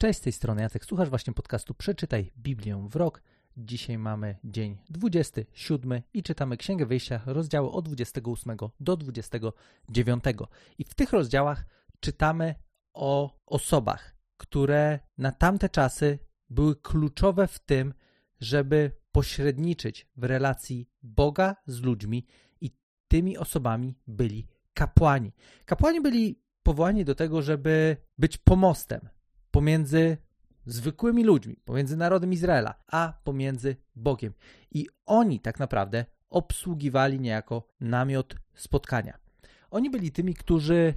Cześć, z tej strony Jacek. Słuchasz właśnie podcastu Przeczytaj Biblię w rok. Dzisiaj mamy dzień 27 i czytamy Księgę Wyjścia, rozdziały od 28 do 29. I w tych rozdziałach czytamy o osobach, które na tamte czasy były kluczowe w tym, żeby pośredniczyć w relacji Boga z ludźmi i tymi osobami byli kapłani. Kapłani byli powołani do tego, żeby być pomostem pomiędzy zwykłymi ludźmi, pomiędzy narodem Izraela, a pomiędzy Bogiem. I oni tak naprawdę obsługiwali niejako namiot spotkania. Oni byli tymi, którzy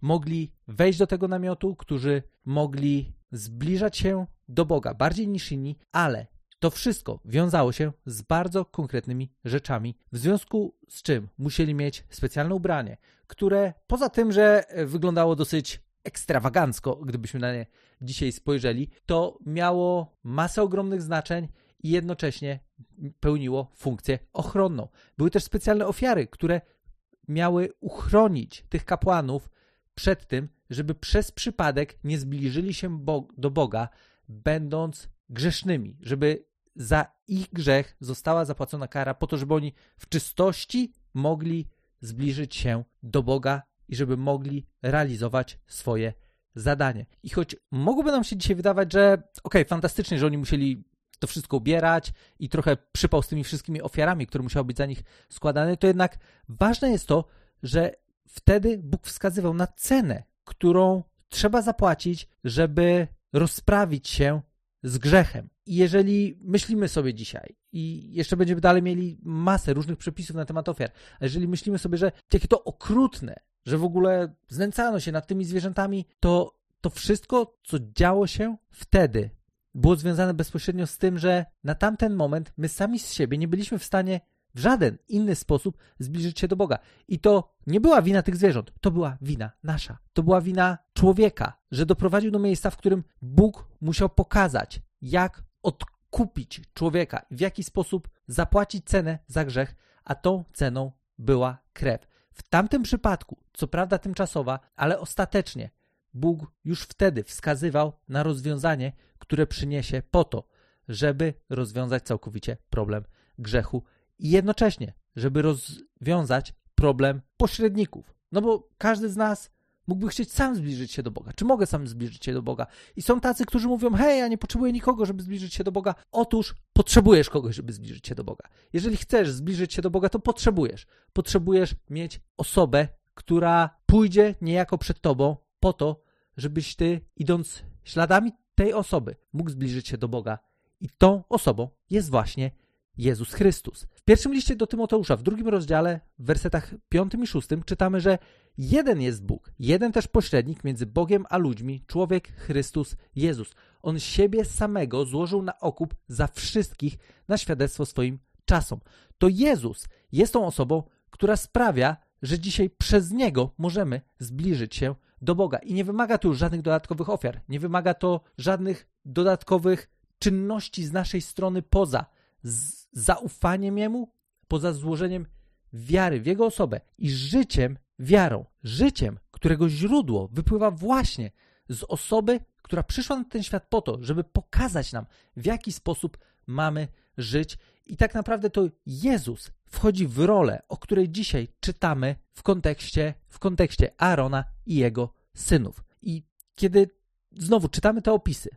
mogli wejść do tego namiotu, którzy mogli zbliżać się do Boga bardziej niż inni, ale to wszystko wiązało się z bardzo konkretnymi rzeczami, w związku z czym musieli mieć specjalne ubranie, które poza tym, że wyglądało dosyć ekstrawagancko, gdybyśmy na nie dzisiaj spojrzeli, to miało masę ogromnych znaczeń i jednocześnie pełniło funkcję ochronną. Były też specjalne ofiary, które miały uchronić tych kapłanów przed tym, żeby przez przypadek nie zbliżyli się do Boga, będąc grzesznymi, żeby za ich grzech została zapłacona kara po to, żeby oni w czystości mogli zbliżyć się do Boga i żeby mogli realizować swoje zadanie. I choć mogłoby nam się dzisiaj wydawać, że okej, okay, fantastycznie, że oni musieli to wszystko ubierać i trochę przypał z tymi wszystkimi ofiarami, które musiały być za nich składane, to jednak ważne jest to, że wtedy Bóg wskazywał na cenę, którą trzeba zapłacić, żeby rozprawić się z grzechem. I jeżeli myślimy sobie dzisiaj, i jeszcze będziemy dalej mieli masę różnych przepisów na temat ofiar, a jeżeli myślimy sobie, że jakie to okrutne, że w ogóle znęcano się nad tymi zwierzętami, to to wszystko, co działo się wtedy, było związane bezpośrednio z tym, że na tamten moment my sami z siebie nie byliśmy w stanie w żaden inny sposób zbliżyć się do Boga. I to nie była wina tych zwierząt, to była wina nasza. To była wina człowieka, że doprowadził do miejsca, w którym Bóg musiał pokazać, jak odkupić człowieka, w jaki sposób zapłacić cenę za grzech, a tą ceną była krew. W tamtym przypadku, co prawda tymczasowa, ale ostatecznie Bóg już wtedy wskazywał na rozwiązanie, które przyniesie po to, żeby rozwiązać całkowicie problem grzechu i jednocześnie, żeby rozwiązać problem pośredników. No bo każdy z nas mógłby chcieć sam zbliżyć się do Boga. Czy mogę sam zbliżyć się do Boga? I są tacy, którzy mówią: Hej, ja nie potrzebuję nikogo, żeby zbliżyć się do Boga. Otóż potrzebujesz kogoś, żeby zbliżyć się do Boga. Jeżeli chcesz zbliżyć się do Boga, to potrzebujesz. Potrzebujesz mieć osobę, która pójdzie niejako przed tobą po to, żebyś ty, idąc śladami tej osoby, mógł zbliżyć się do Boga. I tą osobą jest właśnie Jezus Chrystus. Pierwszym liście do Tymoteusza, w drugim rozdziale, w wersetach 5 i 6 czytamy, że jeden jest Bóg, jeden też pośrednik między Bogiem a ludźmi, człowiek Chrystus Jezus. On siebie samego złożył na okup za wszystkich na świadectwo swoim czasom. To Jezus jest tą osobą, która sprawia, że dzisiaj przez Niego możemy zbliżyć się do Boga. I nie wymaga to już żadnych dodatkowych ofiar, nie wymaga to żadnych dodatkowych czynności z naszej strony poza z zaufaniem Jemu, poza złożeniem wiary w Jego osobę i życiem wiarą, życiem, którego źródło wypływa właśnie z osoby, która przyszła na ten świat po to, żeby pokazać nam, w jaki sposób mamy żyć. I tak naprawdę to Jezus wchodzi w rolę, o której dzisiaj czytamy w kontekście, w kontekście Aarona i jego synów. I kiedy znowu czytamy te opisy,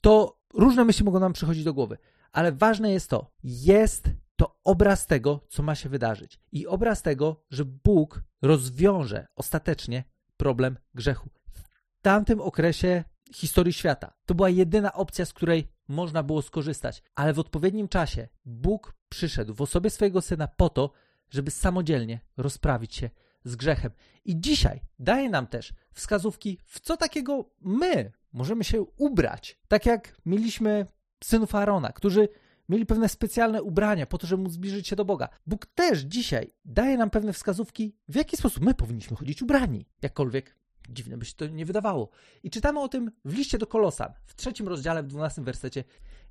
to różne myśli mogą nam przychodzić do głowy ale ważne jest to, jest to obraz tego, co ma się wydarzyć. I obraz tego, że Bóg rozwiąże ostatecznie problem grzechu. W tamtym okresie historii świata to była jedyna opcja, z której można było skorzystać, ale w odpowiednim czasie Bóg przyszedł w osobie swojego syna po to, żeby samodzielnie rozprawić się z grzechem. I dzisiaj daje nam też wskazówki, w co takiego my możemy się ubrać. Tak jak mieliśmy synów Aarona, którzy mieli pewne specjalne ubrania po to, żeby móc zbliżyć się do Boga. Bóg też dzisiaj daje nam pewne wskazówki, w jaki sposób my powinniśmy chodzić ubrani. Jakkolwiek dziwne by się to nie wydawało. I czytamy o tym w liście do Kolosan, w trzecim rozdziale, w dwunastym wersecie,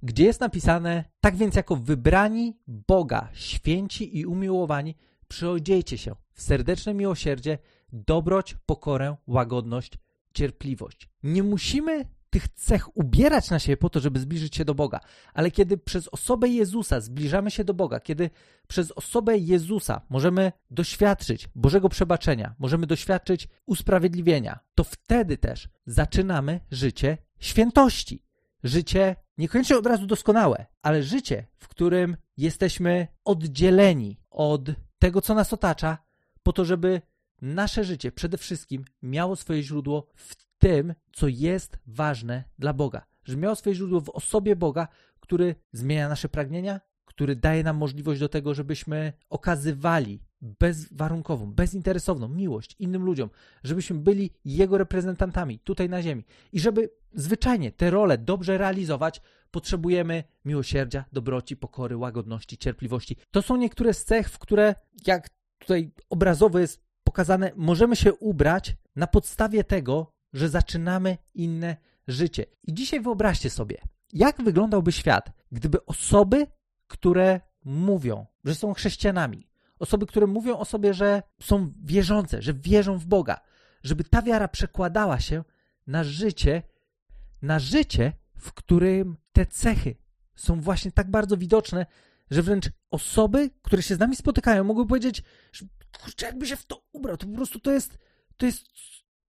gdzie jest napisane: Tak więc, jako wybrani Boga, święci i umiłowani, przyodziejcie się w serdeczne miłosierdzie, dobroć, pokorę, łagodność, cierpliwość. Nie musimy tych cech ubierać na siebie po to, żeby zbliżyć się do Boga. Ale kiedy przez osobę Jezusa zbliżamy się do Boga, kiedy przez osobę Jezusa możemy doświadczyć Bożego przebaczenia, możemy doświadczyć usprawiedliwienia, to wtedy też zaczynamy życie świętości. Życie niekoniecznie od razu doskonałe, ale życie, w którym jesteśmy oddzieleni od tego, co nas otacza, po to, żeby nasze życie przede wszystkim miało swoje źródło w tym, co jest ważne dla Boga. Że miało swoje źródło w osobie Boga, który zmienia nasze pragnienia, który daje nam możliwość do tego, żebyśmy okazywali bezwarunkową, bezinteresowną miłość innym ludziom, żebyśmy byli Jego reprezentantami tutaj na ziemi. I żeby zwyczajnie te role dobrze realizować, potrzebujemy miłosierdzia, dobroci, pokory, łagodności, cierpliwości. To są niektóre z cech, w które, jak tutaj obrazowo jest pokazane, możemy się ubrać na podstawie tego, że zaczynamy inne życie. I dzisiaj wyobraźcie sobie, jak wyglądałby świat, gdyby osoby, które mówią, że są chrześcijanami, osoby, które mówią o sobie, że są wierzące, że wierzą w Boga, żeby ta wiara przekładała się na życie, na życie, w którym te cechy są właśnie tak bardzo widoczne, że wręcz osoby, które się z nami spotykają, mogły powiedzieć, że kurczę, jakby się w to ubrał, to po prostu to jest, to jest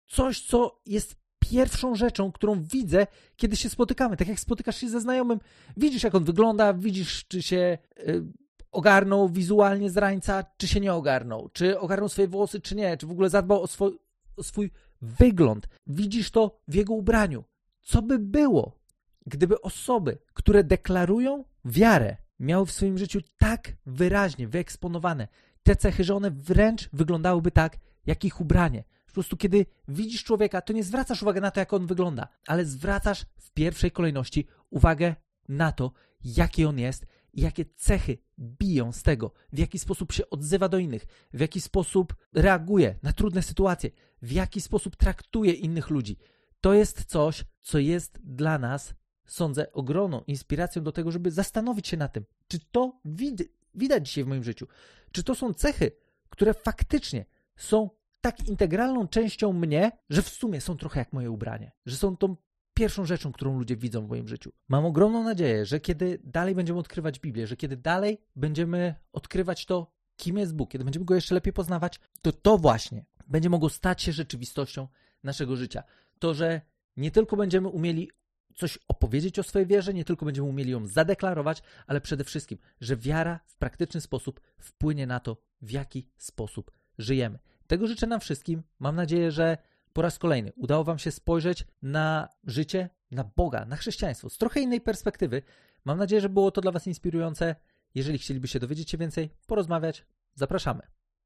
coś, co jest pierwszą rzeczą, którą widzę, kiedy się spotykamy. Tak jak spotykasz się ze znajomym, widzisz, jak on wygląda, widzisz, czy się y, ogarnął wizualnie z rańca, czy się nie ogarnął, czy ogarnął swoje włosy, czy nie, czy w ogóle zadbał o, swój, o swój wygląd. Widzisz to w jego ubraniu. Co by było, gdyby osoby, które deklarują wiarę, miały w swoim życiu tak wyraźnie wyeksponowane te cechy, że one wręcz wyglądałyby tak, jak ich ubranie. Prostu, kiedy widzisz człowieka, to nie zwracasz uwagi na to, jak on wygląda, ale zwracasz w pierwszej kolejności uwagę na to, jaki on jest jakie cechy biją z tego, w jaki sposób się odzywa do innych, w jaki sposób reaguje na trudne sytuacje, w jaki sposób traktuje innych ludzi. To jest coś, co jest dla nas, sądzę, ogromną inspiracją do tego, żeby zastanowić się na tym, czy to wid- widać dzisiaj w moim życiu, czy to są cechy, które faktycznie są tak integralną częścią mnie, że w sumie są trochę jak moje ubranie, że są tą pierwszą rzeczą, którą ludzie widzą w moim życiu. Mam ogromną nadzieję, że kiedy dalej będziemy odkrywać Biblię, że kiedy dalej będziemy odkrywać to, kim jest Bóg, kiedy będziemy go jeszcze lepiej poznawać, to to właśnie będzie mogło stać się rzeczywistością naszego życia. To, że nie tylko będziemy umieli coś opowiedzieć o swojej wierze, nie tylko będziemy umieli ją zadeklarować, ale przede wszystkim, że wiara w praktyczny sposób wpłynie na to, w jaki sposób żyjemy. Tego życzę nam wszystkim. Mam nadzieję, że po raz kolejny udało Wam się spojrzeć na życie, na Boga, na chrześcijaństwo z trochę innej perspektywy. Mam nadzieję, że było to dla Was inspirujące. Jeżeli chcielibyście dowiedzieć się więcej, porozmawiać, zapraszamy.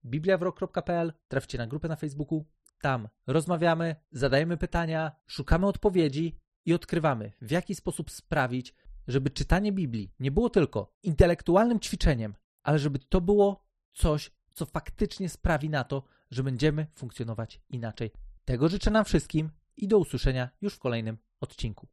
bibliawrok.pl, trafcie na grupę na Facebooku. Tam rozmawiamy, zadajemy pytania, szukamy odpowiedzi i odkrywamy, w jaki sposób sprawić, żeby czytanie Biblii nie było tylko intelektualnym ćwiczeniem, ale żeby to było coś, co faktycznie sprawi na to, że będziemy funkcjonować inaczej. Tego życzę nam wszystkim i do usłyszenia już w kolejnym odcinku.